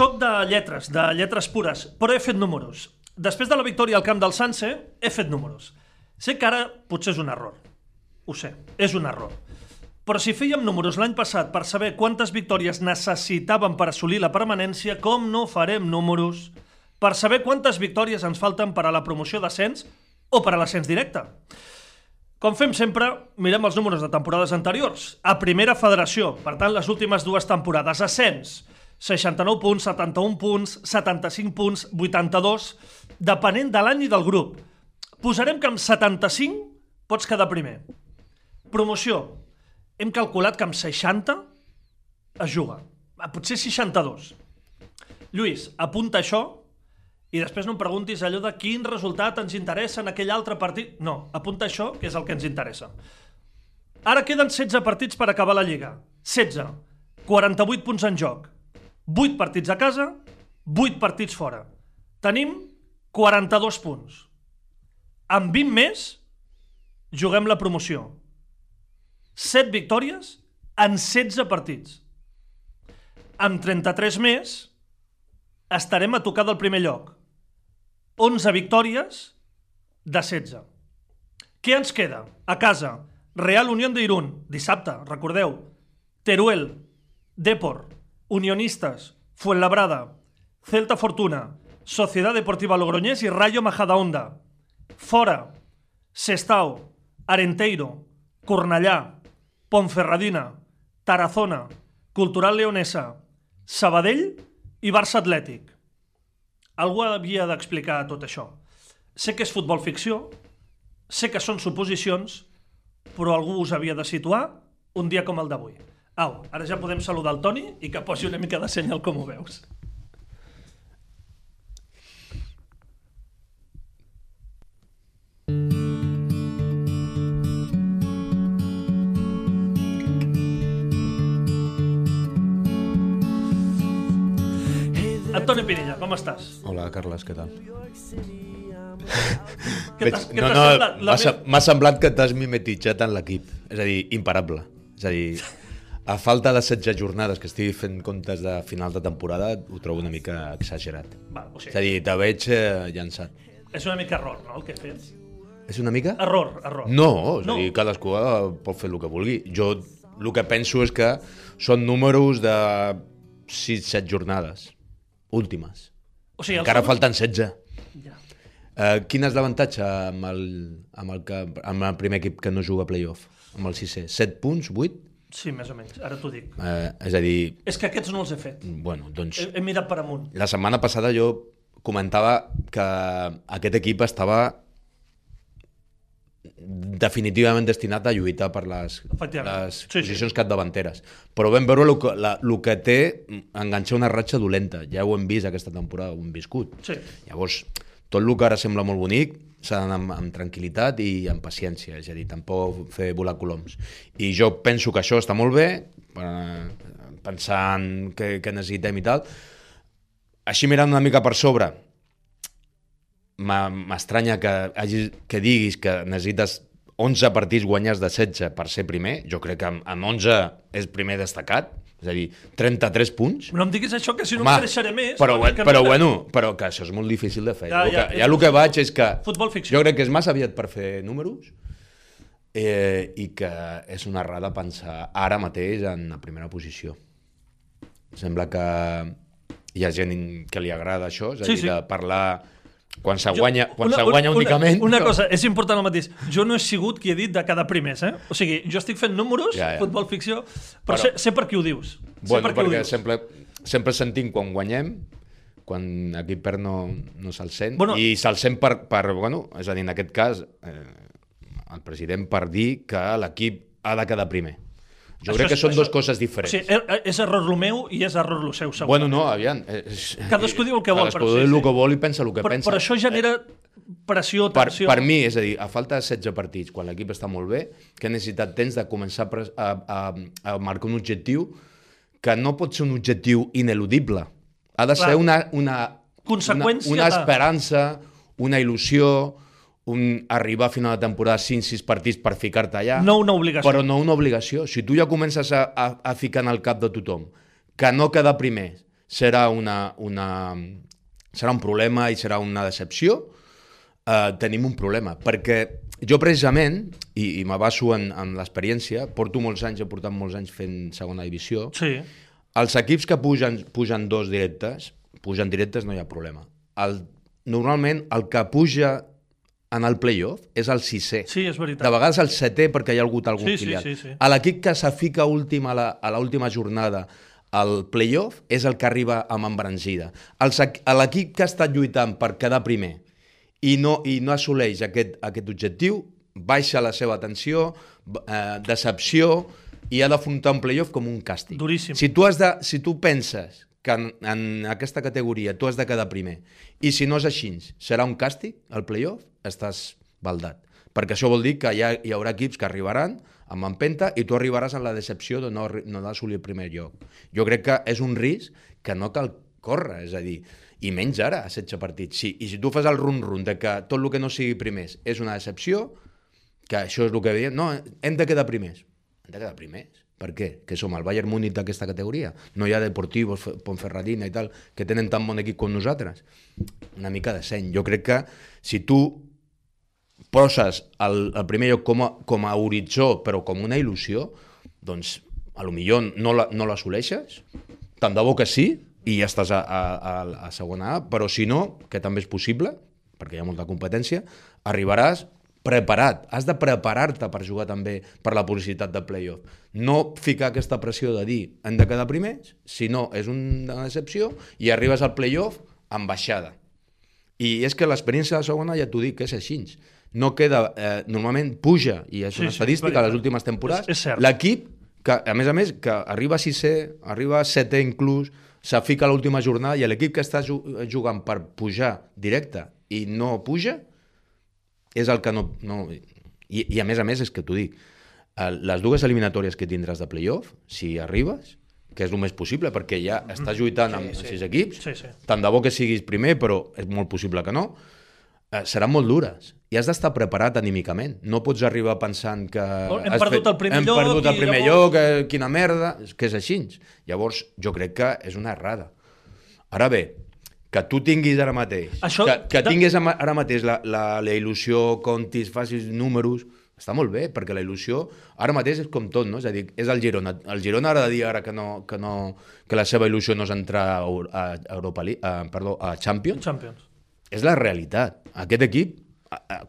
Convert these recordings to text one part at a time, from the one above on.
Soc de lletres, de lletres pures, però he fet números. Després de la victòria al camp del Sanse, he fet números. Sé que ara potser és un error. Ho sé, és un error. Però si fèiem números l'any passat per saber quantes victòries necessitàvem per assolir la permanència, com no farem números per saber quantes victòries ens falten per a la promoció d'ascens o per a l'ascens directe? Com fem sempre, mirem els números de temporades anteriors. A primera federació, per tant, les últimes dues temporades. Ascens, 69 punts, 71 punts, 75 punts, 82, depenent de l'any i del grup. Posarem que amb 75 pots quedar primer. Promoció, hem calculat que amb 60 es juga. Ah, Potser 62. Lluís, apunta això i després no em preguntis allò de quin resultat ens interessa en aquell altre partit. No, apunta això, que és el que ens interessa. Ara queden 16 partits per acabar la Lliga. 16. 48 punts en joc. 8 partits a casa, 8 partits fora. Tenim 42 punts. Amb 20 més, juguem la promoció. 7 victòries en 16 partits. Amb 33 més, estarem a tocar del primer lloc. 11 victòries de 16. Què ens queda? A casa, Real Unión de Irún, dissabte, recordeu. Teruel, Depor, Unionistes, Fuenlabrada, Celta Fortuna, Sociedad Deportiva Logroñés i Rayo Majadahonda. Fora, Sestao, Arenteiro, Cornellà, Ponferradina, Tarazona, Cultural Leonesa, Sabadell i Barça Atlètic. Algú havia d'explicar tot això. Sé que és futbol ficció, sé que són suposicions, però algú us havia de situar un dia com el d'avui. Au, ara ja podem saludar el Toni i que posi una mica de senyal com ho veus. Antoni Pinilla, com estàs? Hola, Carles, què tal? Veig- no, no, m'ha semblat que t'has mimetitzat en l'equip. És a dir, imparable. És a dir, a falta de 16 jornades que estigui fent comptes de final de temporada, ho trobo una mica exagerat. Va, o És a sigui, dir, te veig eh, llançat. és una mica error, no, el que fet? És una mica? Error, error. No, és No. a dir, cadascú eh, pot fer el que vulgui. Jo el que penso és que són números de 6-7 jornades últimes. O sigui, Encara números- falten 16. Ja. Uh, quin és l'avantatge amb, el, amb, el que, amb el primer equip que no juga a playoff? Amb el 6 7 punts? 8? Sí, més o menys, ara t'ho dic. Uh, és a dir, És que aquests no els he fet. bueno, doncs He, he mirat per amunt. la setmana passada jo comentava que aquest equip estava definitivament destinat a lluitar per les, les Sí, sí. posicions capdavanteres. Però vam veure el que, la, el que té enganxar una ratxa dolenta. Ja ho hem vist aquesta temporada, ho hem viscut. Sí. Llavors, tot el que ara sembla molt bonic s'ha d'anar amb, amb tranquil·litat i amb paciència, és a dir, tampoc fer volar coloms. I jo penso que això està molt bé, eh, pensant que, que necessitem i tal. Així mirant una mica per sobre, m'estranya que, que diguis que necessites 11 partits guanyats de 16 per ser primer. Jo crec que amb, amb 11 és primer destacat, és a dir, 33 punts. No em diguis això, que si no Home, em creixeré més. Però, que però no- bueno, però que això és molt difícil de fer. Ja, Ja, és ja el que vaig és que... futbol ficció. Jo crec que és massa aviat per fer números eh, i que és una errada pensar ara mateix en la primera posició. Sembla que hi ha gent que li agrada això, és a Sí, dir, sí. de parlar quan se Jo- guanya, quan se guanya únicament... Una, una cosa, és important el mateix. Jo no he sigut qui he dit de cada primers, eh? O sigui, jo estic fent números, Ja, ja. futbol ficció, però, Però- sé, sé per qui ho dius. sé Bueno, per qui ho perquè dius. sempre, sempre sentim quan guanyem, quan aquí perd no, no se'l sent, Bueno- i se'l sent per, per, bueno, és a dir, en aquest cas, eh, el president per dir que l'equip ha de quedar primer. Jo Això crec que és- són això- dues coses O diferents. sigui, er- és error el meu i és error el seu, segur. bueno, no, aviam. És, Cadascú diu el que vol, Cadascú però diu sí. el que vol i pensa el que però, pensa. però això genera pressió, per, tensió... per mi, és a dir, a falta de 16 partits, quan l'equip està molt bé, que necessitat temps de començar a, a, a, marcar un objectiu que no pot ser un objectiu ineludible. Ha de Clar. ser una, una, Conseqüència una, una esperança, una il·lusió, un arribar a final de temporada 5-6 partits per ficar-te allà. No una obligació. Però no una obligació. Si tu ja comences a, a, a ficar en el cap de tothom que no quedar primer serà, una, una, serà un problema i serà una decepció, eh, tenim un problema, perquè jo precisament, i, i me baso en, en l'experiència, porto molts anys, he portat molts anys fent segona divisió, Sí. els equips que pugen, pugen dos directes, pugen directes no hi ha problema. El, normalment el que puja en el playoff és el sisè. Sí, és veritat. De vegades el setè perquè hi ha hagut algun Sí, sí, filial. sí, sí. A l'equip que se fica últim a l'última jornada al playoff és el que arriba amb embranzida. L'equip que ha estat lluitant per quedar primer i no, i no assoleix aquest, aquest objectiu, baixa la seva atenció, eh, decepció, i ha d'afrontar un playoff com un càstig. Duríssim. Si tu, has de, si tu penses que en, en aquesta categoria tu has de quedar primer, i si no és així, serà un càstig, el playoff, estàs baldat. Perquè això vol dir que hi, ha, hi haurà equips que arribaran amb empenta i tu arribaràs amb la decepció de no, no d'assolir el primer lloc. Jo crec que és un risc que no cal córrer, és a dir, i menys ara, a 16 partits. Sí, I si tu fas el run-run de que tot el que no sigui primers és una decepció, que això és el que veiem, no, hem de quedar primers. Hem de quedar primers. Per què? Que som el Bayern Múnich d'aquesta categoria. No hi ha Deportivos, Fe- Ponferradina i tal, que tenen tan bon equip com nosaltres. Una mica de seny. Jo crec que si tu poses el, el primer lloc com a, com a horitzó, però com una il·lusió, doncs a lo millor no la- no l'assoleixes, tant de bo que sí, i ja estàs a, a, a, a segona A, però si no, que també és possible, perquè hi ha molta competència, arribaràs preparat. Has de preparar-te per jugar també per la publicitat de playoff. No ficar aquesta pressió de dir hem de quedar primers, si no és una decepció, i arribes al playoff amb baixada. I és que l'experiència de la segona, ja t'ho dic, que és així. No queda... Eh, normalment puja, i és Sí, una sí, estadística és a les últimes temporades, És- és cert. l'equip, que a més a més, que arriba a sisè, arriba a setè inclús, se fica a l'última jornada i l'equip que està ju- jugant per pujar directe i no puja, és el que no... no i, I a més a més, és que t'ho dic, les dues eliminatòries que tindràs de playoff, si arribes, que és el més possible, perquè ja estàs lluitant amb sí. sis equips, Sí, sí. tant de bo que siguis primer, però és molt possible que no, eh, seran molt dures. I has d'estar preparat anímicament. No pots arribar pensant que... Hem has perdut el primer hem lloc perdut el primer llavors- lloc, eh, quina merda, que és així. Llavors, jo crec que és una errada. Ara bé, que tu tinguis ara mateix, Això- que, que tinguis ara mateix la, la, la il·lusió, comptis, facis números, està molt bé, perquè la il·lusió ara mateix és com tot, no? És a dir, és el Girona. El Girona ara de dir ara que, no, que, no, que la seva il·lusió no és entrar a, Eu- a, Europa League, a, perdó, a Champions, Champions. és la realitat. Aquest equip,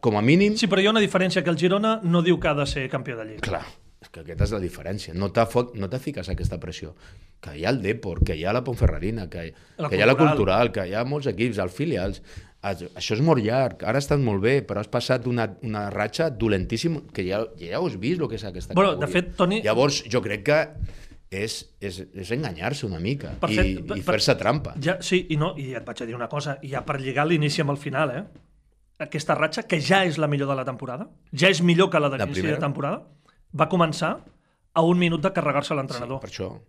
com a mínim, Sí, però hi ha una diferència, que el Girona no diu que ha de ser campió de Lliga. Clar, és que aquesta és la diferència. No no te fiques aquesta pressió. Que hi ha el Depor, que hi ha la Ponferradina, que, La que hi ha la Cultural. Que hi ha molts equips, els filials. Això és molt llarg, ara estàs molt bé, però has passat una, una ratxa dolentíssima, que ja, ja has vist, el que és aquesta Bueno, de fet, Toni- Llavors, jo crec que és, és, és enganyar-se una mica Per i, fet- i fer-se trampa. Ja, sí, i, no, i et vaig a dir una cosa, ja per lligar l'inici amb el final, eh? Aquesta ratxa, que ja és la millor de la temporada, ja és millor que la de l'inici de temporada, va començar a un minut de carregar-se Sí, l'entrenador. per això.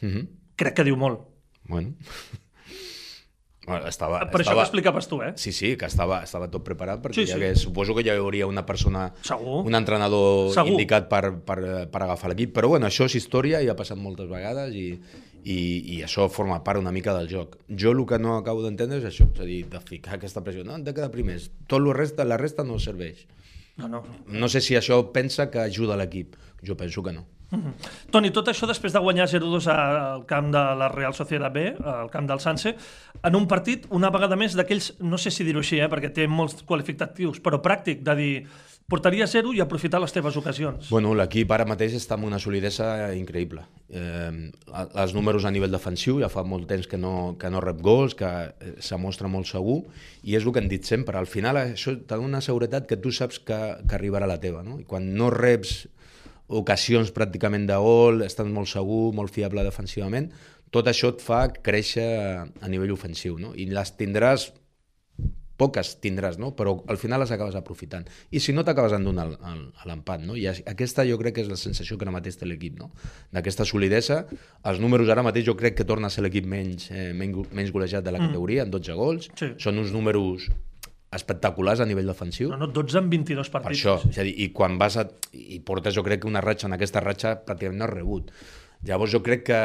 Mm -hmm. Crec que diu molt. Bueno. bueno estava, Per això estava... que explicaves tu, eh? Sí, sí, que estava, estava tot preparat perquè Sí, sí, sí. sí. Hagués, suposo que ja hi hauria una persona, Segur. un entrenador Segur. indicat per, per, per agafar l'equip, però bueno, això és història i ha passat moltes vegades i, i, i això forma part una mica del joc. Jo el que no acabo d'entendre és això, és a dir, de ficar aquesta pressió, no, hem de quedar primers, tot la resta, la resta no serveix. No, no. No sé si això pensa que ajuda l'equip, jo penso que no. Toni, tot això després de guanyar 0-2 al camp de la Real Sociedad B, al camp del Sanse, en un partit, una vegada més, d'aquells, no sé si dir-ho així, eh, perquè té molts qualificatius, però pràctic, de dir, portaria 0 i aprofitar les teves ocasions. Bueno, l'equip ara mateix està amb una solidesa increïble. Eh, els números a nivell defensiu, ja fa molt temps que no, que no rep gols, que eh, se mostra molt segur, i és el que hem dit sempre. Al final això te una seguretat que tu saps que, que arribarà la teva. No? I quan no reps ocasions pràcticament de gol, estàs molt segur, molt fiable defensivament, tot això et fa créixer a nivell ofensiu. No? I les tindràs poques tindràs, no? però al final les acabes aprofitant. I si no, t'acabes el- a l'empat. No? I aquesta jo crec que és la sensació que ara mateix té l'equip, no? d'aquesta solidesa. Els números ara mateix jo crec que torna a ser l'equip menys, eh, menys, menys golejat de la categoria, en 12 gols. Sí. Són uns números espectaculars a nivell defensiu. No, no, 12 en 22 Per partits. això, és a dir, i quan vas a, i portes jo crec que una ratxa, en aquesta ratxa pràcticament no has rebut. Llavors jo crec que,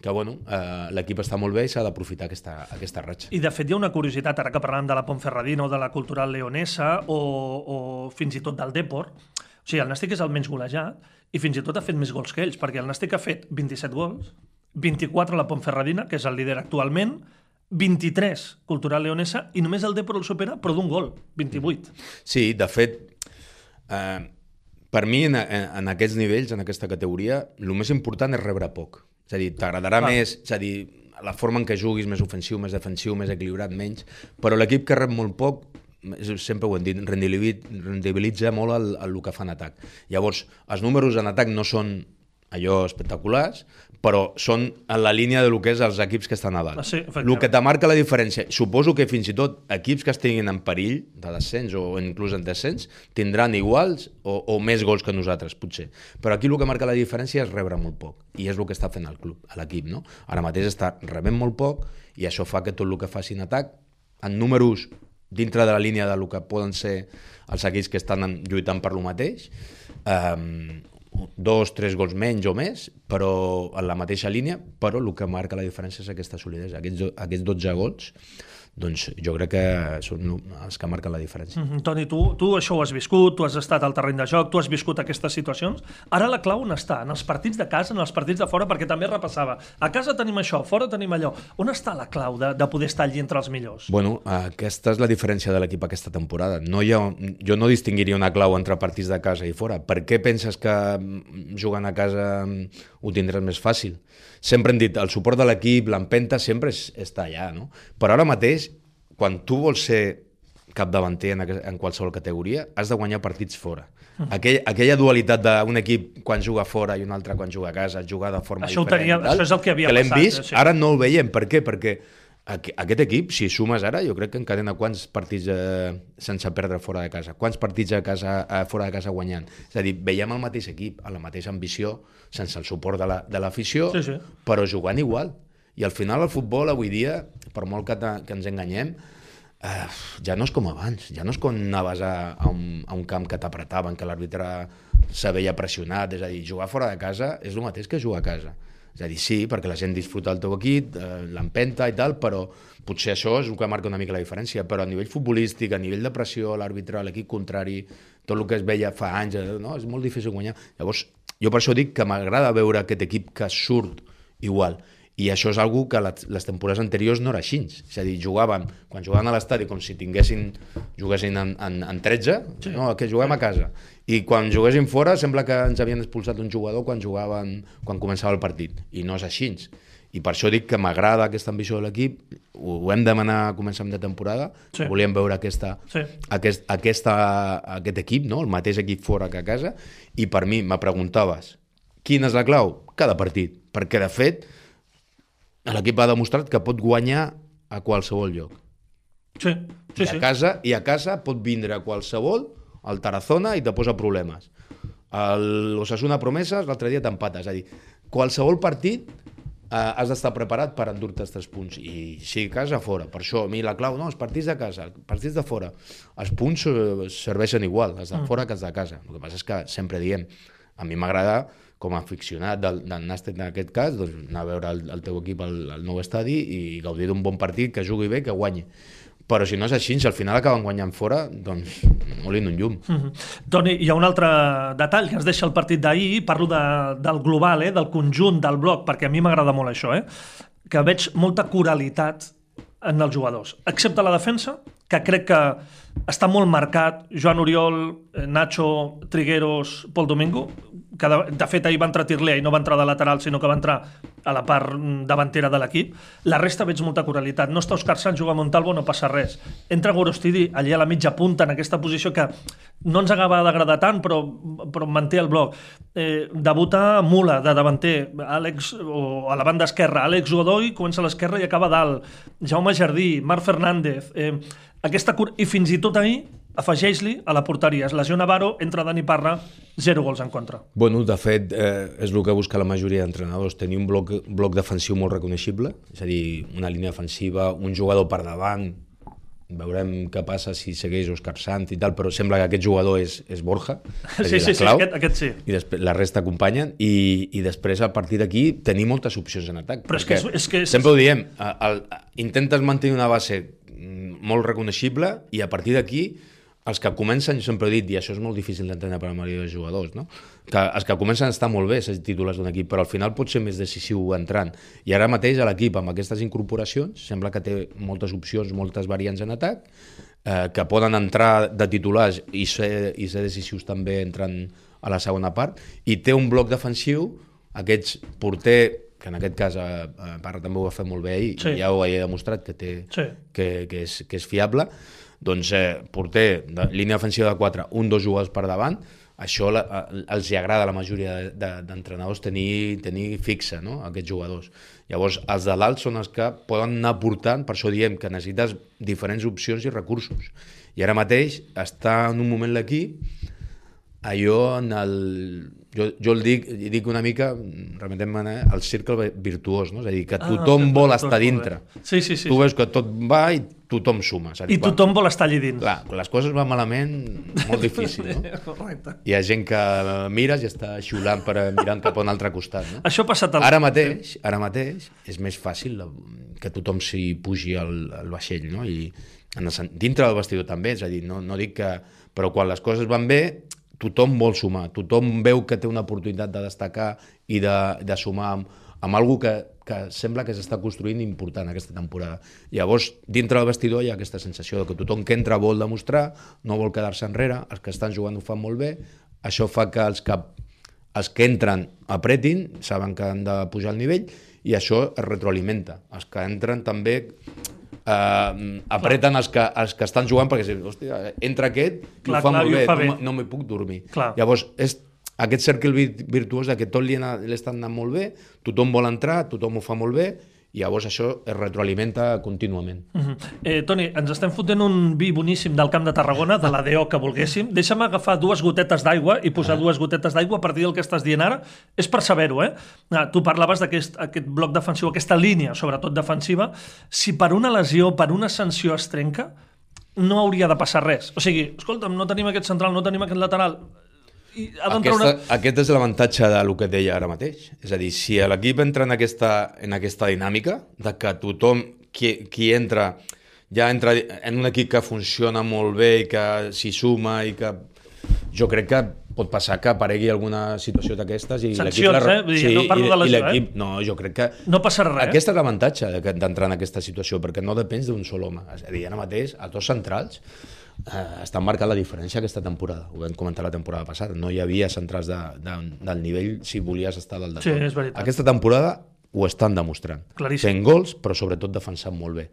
que bueno, eh, l'equip està molt bé i s'ha d'aprofitar aquesta, aquesta ratxa. I de fet hi ha una curiositat, ara que parlàvem de la Pontferradina o de la Cultural Leonesa o, o fins i tot del Depor, o sigui, el Nàstic és el menys golejat i fins i tot ha fet més gols que ells, perquè el Nàstic ha fet 27 gols, 24 a la Pontferradina, que és el líder actualment, 23 Cultural Leonesa i només el Depor el supera, però d'un gol, 28. Sí, de fet, eh, per mi, en, en, aquests nivells, en aquesta categoria, el més important és rebre poc. És a dir, t'agradarà més, és a dir, la forma en què juguis, més ofensiu, més defensiu, més equilibrat, menys, però l'equip que rep molt poc, sempre ho hem dit, rendibilitza molt el, el, el que fa en atac. Llavors, els números en atac no són allò espectaculars, però són en la línia de lo que és els equips que estan a dalt. Ah, sí, el que te marca la diferència, suposo que fins i tot equips que estiguin en perill de descens o inclús en descens tindran iguals o, o més gols que nosaltres, potser. Però aquí el que marca la diferència és rebre molt poc, i és el que està fent el club, l'equip. No? Ara mateix està rebent molt poc i això fa que tot el que faci en atac, en números dintre de la línia de lo que poden ser els equips que estan lluitant per lo mateix, eh, dos, tres gols menys o més, però en la mateixa línia, però el que marca la diferència és aquesta solidesa. Aquests, aquests 12 gols doncs jo crec que són els que marquen la diferència. Mm -hmm. Toni, tu, tu això ho has viscut, tu has estat al terreny de joc, tu has viscut aquestes situacions. Ara la clau on està? En els partits de casa, en els partits de fora? Perquè també repassava. A casa tenim això, fora tenim allò. On està la clau de, de poder estar allí entre els millors? Bueno, aquesta és la diferència de l'equip aquesta temporada. No hi ha, jo no distingiria una clau entre partits de casa i fora. Per què penses que mm, jugant a casa mm, ho tindràs més fàcil? sempre hem dit, el suport de l'equip, l'empenta, sempre és, està allà, no? Però ara mateix, quan tu vols ser capdavanter en, en qualsevol categoria, has de guanyar partits fora. Mm. Aquell, aquella dualitat d'un equip quan juga fora i un altre quan juga a casa, jugar de forma això diferent. Tenia, tal, això és el que havia que passat. vist, sí. ara no el veiem. Per què? Perquè aquest equip, si sumes ara, jo crec que encadena quants partits eh, sense perdre fora de casa, quants partits a casa, eh, fora de casa guanyant. És a dir, veiem el mateix equip, a la mateixa ambició, sense el suport de l'afició, la, sí, sí. però jugant igual. I al final el futbol avui dia, per molt que, que ens enganyem, eh, ja no és com abans, ja no és com anaves a, a, un, a un camp que t'apretaven, que l'àrbitre se veia pressionat, és a dir, jugar fora de casa és el mateix que jugar a casa és a dir, sí, perquè la gent disfruta el teu equip, eh, l'empenta i tal, però potser això és el que marca una mica la diferència. Però a nivell futbolístic, a nivell de pressió, l'àrbitre, l'equip contrari, tot el que es veia fa anys, eh, no? és molt difícil guanyar. Llavors, jo per això dic que m'agrada veure aquest equip que surt igual. I això és algo que les temporades anteriors no era així. És a dir, jugaven, quan jugaven a l'estadi com si tinguessin, juguessin en, en, en 13, sí. no, que juguem a casa. I quan juguessin fora sembla que ens havien expulsat un jugador quan jugaven, quan començava el partit. I no és així. I per això dic que m'agrada aquesta ambició de l'equip, ho, hem demanat a començament de temporada, sí. volíem veure aquesta, sí. aquest, aquesta, aquest equip, no? el mateix equip fora que a casa, i per mi me preguntaves, quina és la clau? Cada partit, perquè de fet l'equip ha demostrat que pot guanyar a qualsevol lloc. Sí, sí, I a sí. casa, I a casa pot vindre a qualsevol, al Tarazona, i te posa problemes. L'Osasuna Promeses, l'altre dia t'empates. És a dir, qualsevol partit eh, has d'estar preparat per endur-te els tres punts. I sí, casa, fora. Per això, a mi la clau, no, els partits de casa, els partits de fora. Els punts eh, serveixen igual, els de mm. fora que els de casa. El que passa és que sempre diem, a mi m'agrada com a aficionat del, del Nàstic en aquest cas, doncs anar a veure el, el teu equip al, al nou estadi i gaudir d'un bon partit, que jugui bé, que guanyi. Però si no és així, si al final acaben guanyant fora, doncs molint un llum. Mm -hmm. Toni, hi ha un altre detall que ens deixa el partit d'ahir, parlo de, del global, eh, del conjunt, del bloc, perquè a mi m'agrada molt això, eh, que veig molta coralitat en els jugadors, excepte la defensa, que crec que està molt marcat, Joan Oriol, Nacho, Trigueros, Pol Domingo, que de, de fet ahir va entrar Tirlea i no va entrar de lateral, sinó que va entrar a la part davantera de l'equip. La resta veig molta coralitat. No està Òscar Sanz, juga Montalvo, no passa res. Entra Gorostidi allà a la mitja punta, en aquesta posició que no ens acaba d'agradar tant, però, però manté el bloc. Eh, debuta Mula, de davanter, Àlex, o a la banda esquerra. Àlex Godoy comença a l'esquerra i acaba dalt. Jaume Jardí, Marc Fernández... Eh, aquesta cur... I fins i tot ahir afegeix-li a la porteria. Es lesiona Baro, entra Dani Parra, zero gols en contra. Bueno, de fet, eh, és el que busca la majoria d'entrenadors, tenir un bloc, bloc defensiu molt reconeixible, és a dir, una línia defensiva, un jugador per davant, veurem què passa si segueix Òscar Sant i tal, però sembla que aquest jugador és, és Borja, és Sí, dir, sí, sí, aquest, aquest sí. i després la resta acompanyen, i, i després a partir d'aquí tenir moltes opcions en atac. Però és que és- és que Sempre ho diem, a- el, intentes mantenir una base molt reconeixible i a partir d'aquí els que comencen, jo sempre he dit, i això és molt difícil d'entendre per a la majoria de jugadors, no? que els que comencen estan molt bé, ser titulars d'un equip, però al final pot ser més decisiu entrant. I ara mateix a l'equip, amb aquestes incorporacions, sembla que té moltes opcions, moltes variants en atac, eh, que poden entrar de titulars i ser, i ser decisius també entrant a la segona part, i té un bloc defensiu, aquests porter, que en aquest cas a, a Parra també ho va fer molt bé ahir, Sí. i ja ho he demostrat que, té, Sí. que, que, és, que és fiable, doncs eh, porter, de, línia defensiva de 4, un, dos jugadors per davant, això la, els hi agrada a la majoria de- de- d'entrenadors tenir, tenir fixa no? aquests jugadors. Llavors, els de dalt són els que poden anar portant, per això diem que necessites diferents opcions i recursos. I ara mateix està en un moment l'equip allò en el... Jo, jo el dic, dic una mica, remetem-me eh, al cercle virtuós, no? és a dir, que tothom Ah, vol estar dintre. Sí, sí, sí. Tu veus que tot va i tothom suma. És a dir, I tothom vol estar allà dins. Clar, quan les coses van malament, molt difícil, no? Correcte. Hi ha gent que mires i està xiulant per mirant cap a un altre costat, no? Això ha passat al... Ara mateix, ara mateix és més fàcil que tothom s'hi pugi al, al vaixell, no? I en el, dintre del vestidor també, és a dir, no, no dic que... Però quan les coses van bé, tothom vol sumar, tothom veu que té una oportunitat de destacar i de, de sumar amb, amb algú que, que sembla que s'està construint important aquesta temporada. Llavors, dintre del vestidor hi ha aquesta sensació de que tothom que entra vol demostrar, no vol quedar-se enrere, els que estan jugant ho fan molt bé, això fa que els que els que entren apretin, saben que han de pujar el nivell i això es retroalimenta. Els que entren també eh, apreten els que, els que estan jugant perquè, hòstia, entra aquest i Clar, ho fa clar, molt bé, fa no, bé. me- no m'hi puc dormir. Clar. Llavors, és aquest cercle vir- virtuós de que tot li, li està anant molt bé, tothom vol entrar, tothom ho fa molt bé, i llavors això es retroalimenta contínuament. Mhm. Eh, Toni, ens estem fotent un vi boníssim del Camp de Tarragona, de la DO que volguéssim. Deixa'm agafar dues gotetes d'aigua i posar dues gotetes d'aigua a partir del que estàs dient ara. És per saber-ho, eh? Ah, tu parlaves d'aquest aquest bloc defensiu, aquesta línia, sobretot defensiva. Si per una lesió, per una sanció es trenca, no hauria de passar res. O sigui, escolta'm, no tenim aquest central, no tenim aquest lateral, Aquesta, una... Aquest és l'avantatge del que et deia ara mateix. És a dir, si l'equip entra en aquesta, en aquesta dinàmica, de que tothom qui, qui entra ja entra en un equip que funciona molt bé i que s'hi suma i que jo crec que pot passar que aparegui alguna situació d'aquestes i l'equip... La- eh? Dir, no parlo i, de lesió, eh? No, jo crec que... No passarà res. Aquest és l'avantatge d'entrar en aquesta situació, perquè no depens d'un sol home. És a dir, ara mateix, els dos centrals eh, estan marcant la diferència aquesta temporada. Ho vam comentar la temporada passada. No hi havia centrals de, de, del nivell si volies estar dalt de Sí, tot. és veritat. Aquesta temporada ho estan demostrant. Claríssim. Fent gols, però sobretot defensant molt bé.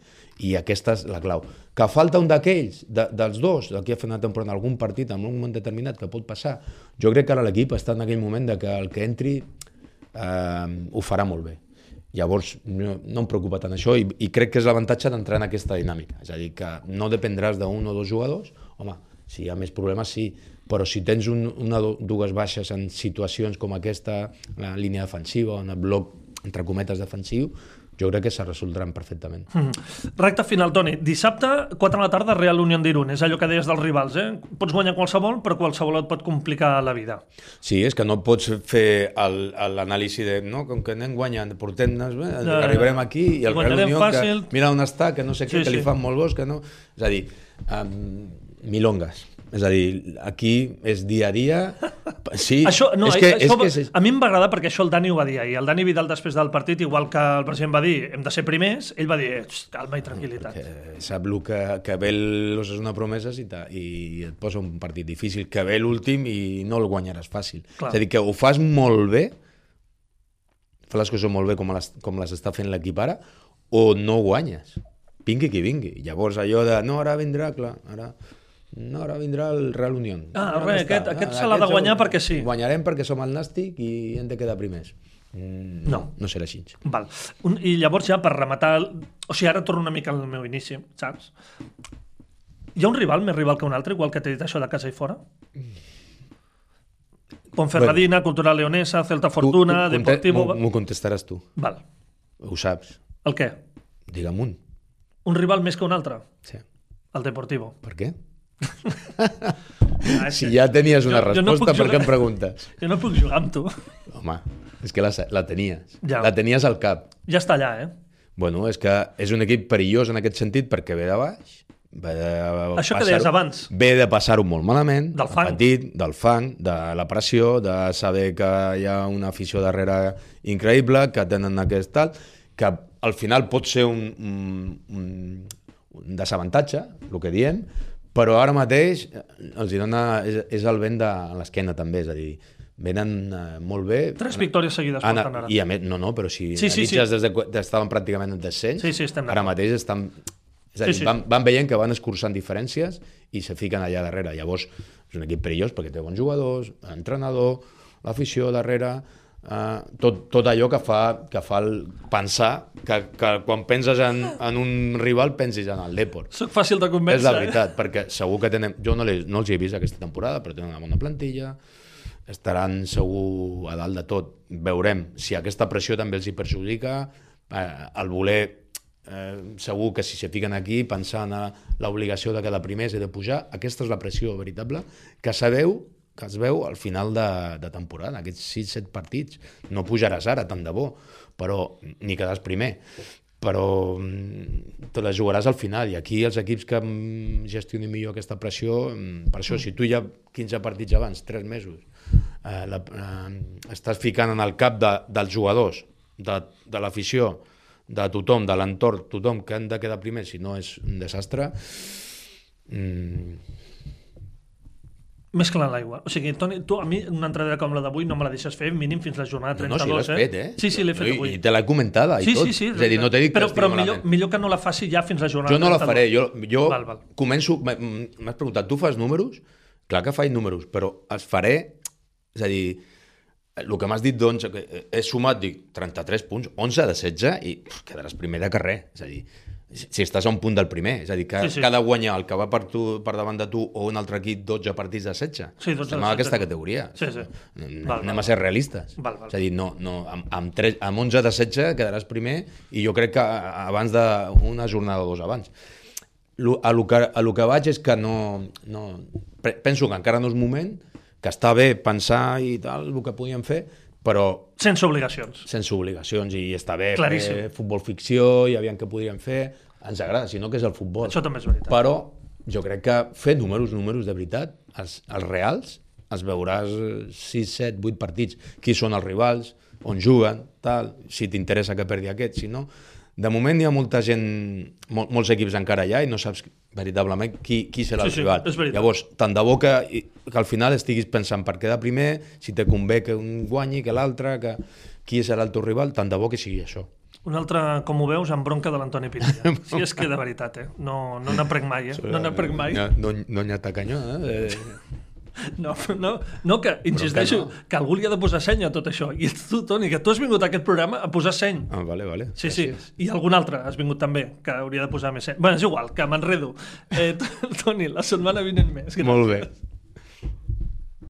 I aquesta és la clau. Que falta un d'aquells, de, dels dos, d'aquí a final de temporada, en algun partit, en un moment determinat, que pot passar. Jo crec que ara l'equip està en aquell moment de que el que entri eh, ho farà molt bé. Llavors, no, no em preocupa tant això i, i crec que és l'avantatge d'entrar en aquesta dinàmica. És a dir, que no dependràs d'un o dos jugadors, home, si hi ha més problemes, sí, però si tens un, una o dues baixes en situacions com aquesta, la línia defensiva, en el bloc, entre cometes, defensiu, jo crec que se resoldran perfectament. Mhm. Recte final, Toni. Dissabte, 4 de la tarda, Real Unión d'Irun. És allò que deies dels rivals, eh? Pots guanyar qualsevol, però qualsevol et pot complicar la vida. Sí, és que no pots fer l'anàlisi de, no, com que anem guanyant, portem-nos, bé, ja. arribarem aquí i el Real Guanyarem Unió, fàcil. que mira on està, que no sé què, Sí, que li sí. fan molt bons, que no... És a dir, um, milongas. És a dir, aquí és dia a dia... Sí, Això, no, és que, això, és que és, a mi em va agradar perquè això el Dani ho va dir ahir. El Dani Vidal després del partit, igual que el president va dir hem de ser primers, ell va dir "Xt, calma i tranquil·litat. que sap el que, que ve l'Osasuna Promeses i, ta, i et posa un partit difícil, que ve l'últim i no el guanyaràs fàcil. Clar. És a dir, que ho fas molt bé, fa les coses molt bé com les, com les està fent l'equip ara, o no guanyes. Vingui qui vingui. Llavors allò de, no, ara vindrà, clar, ara... No, ara vindrà el Real Unión. Ah, Ara res, aquest- aquest Ah, se l'ha de guanyar segur. perquè sí. Guanyarem perquè som el Nàstic i hem de quedar primers. Mm, No. No serà així. Val. Un, I llavors ja per rematar... el- O sigui, ara torno una mica al meu inici, saps? Hi ha un rival més rival que un altre, igual que t'he dit això de casa i fora? Ponferradina, Cultural Leonesa, Celta Fortuna, Tu- tu Deportivo... M'ho contestaràs tu. Val. Ho saps. El què? Digue'm un. Un rival més que un altre? Sí. El Deportivo. Per què? Ah, Si ja tenies una jo- jo no resposta, per què em preguntes? Jo no puc jugar amb tu. Home, és que la, la tenies. Ja. La tenies al cap. Ja està allà, eh? Bueno, és que és un equip perillós en aquest sentit perquè ve de baix, ve de Això que deies abans. Ve de passar-ho molt malament, Del fang. petit, del fang, de la pressió, de saber que hi ha una afició darrere increïble, que tenen aquest tal, que al final pot ser un, un, un, un desavantatge, el que diem, però ara mateix eh, els hi dona, és, és el vent de l'esquena també, és a dir, venen eh, molt bé. Tres victòries seguides Ana, porten ara. I a més, no, no, però si Sí, sí, sí, sí, des de, estaven pràcticament en descens, Sí, sí, estem ara mateix estan... És a Sí, dir, sí. van, van veient que van escurçant diferències i se fiquen allà darrere. Llavors, és un equip perillós perquè té bons jugadors, entrenador, l'afició darrere, eh, tot, tot allò que fa, que fa el pensar que, que quan penses en, en un rival pensis en el Depor. Soc fàcil de És convèncer. la veritat, perquè segur que tenen... Jo no, les, no els he vist aquesta temporada, però tenen una bona plantilla, estaran segur a dalt de tot. Veurem si aquesta pressió també els hi perjudica, eh, el voler eh, segur que si se fiquen aquí pensant a l'obligació de quedar primers i de pujar, aquesta és la pressió veritable que sabeu que es veu al final de, de temporada, aquests 6-7 partits. No pujaràs ara, tant de bo, però ni quedaràs primer però mm, te la jugaràs al final i aquí els equips que mm, gestionin millor aquesta pressió, mm, per això si tu ja 15 partits abans, 3 mesos eh, la, eh, estàs ficant en el cap de, dels jugadors de, de l'afició de tothom, de l'entorn, tothom que han de quedar primer si no és un desastre mm, Més clar en l'aigua. O sigui, Toni, tu a mi una entrada com la d'avui no me la deixes fer mínim fins la jornada no, 32, no, si l'has eh? fet, eh? Sí, sí, l'he fet avui. I te l'he comentada i sí, tot. sí, sí. és a dir, no t'he dit però, que però millor, malament. millor que no la faci ja fins la jornada Jo no la 32. faré, jo, jo Val, val. començo... m'ha- M'has preguntat, tu fas números? Clar que faig números, però els faré... És a dir, el que m'has dit, doncs, que he sumat, dic, 33 punts, 11 de 16, i pff, quedaràs primer de carrer. És a dir, si estàs a un punt del primer, és a dir, que Sí, sí, sí. sí. cada guanyar el que va per, tu, per davant de tu o un altre equip 12 partits de 16. Sí, 12 Estem de en aquesta 16. categoria. Sí, sí. Anem, Val, anem val. a ser realistes. Val, val. És a dir, no, no, amb, amb, 3, amb 11 de 16 quedaràs primer i jo crec que abans d'una jornada o dos abans. A, lo que, a lo que vaig és que no, no... pe- Penso que encara no és moment, que està bé pensar i tal, el que podíem fer, però Sense obligacions. sense obligacions i està bé Claríssim. fer futbol ficció i aviam què podríem fer, ens agrada, si no que és el futbol. Això també és veritat. Però jo crec que fer números, números de veritat, els, els reals, els veuràs 6, 7, 8 partits, qui són els rivals, on juguen, tal, si t'interessa que perdi aquest, si no... De moment hi ha molta gent, mol, molts equips encara allà i no saps veritablement qui, qui serà Sí, el sí, rival. veritat. Llavors, tant de bo que, que al final estiguis pensant per quedar primer, si te convé que un guanyi, que l'altre, que qui serà el teu rival, tant de bo que sigui això. Un altre, com ho veus, amb bronca de l'Antoni Pinilla. Sí, és que de veritat, eh? No, no n'aprec mai, eh? No n'aprec mai. No, no, no n'hi ha tacanyó, eh? No, no, no que, insisteixo, no. que algú li ha de posar seny a tot això. I ets tu, Toni, que tu has vingut a aquest programa a posar seny. Ah, vale, vale. Sí, sí, i algun altre has vingut també, que hauria de posar més seny. Bé, és igual, que m'enredo. Eh, Toni, la setmana vinent més. Molt bé.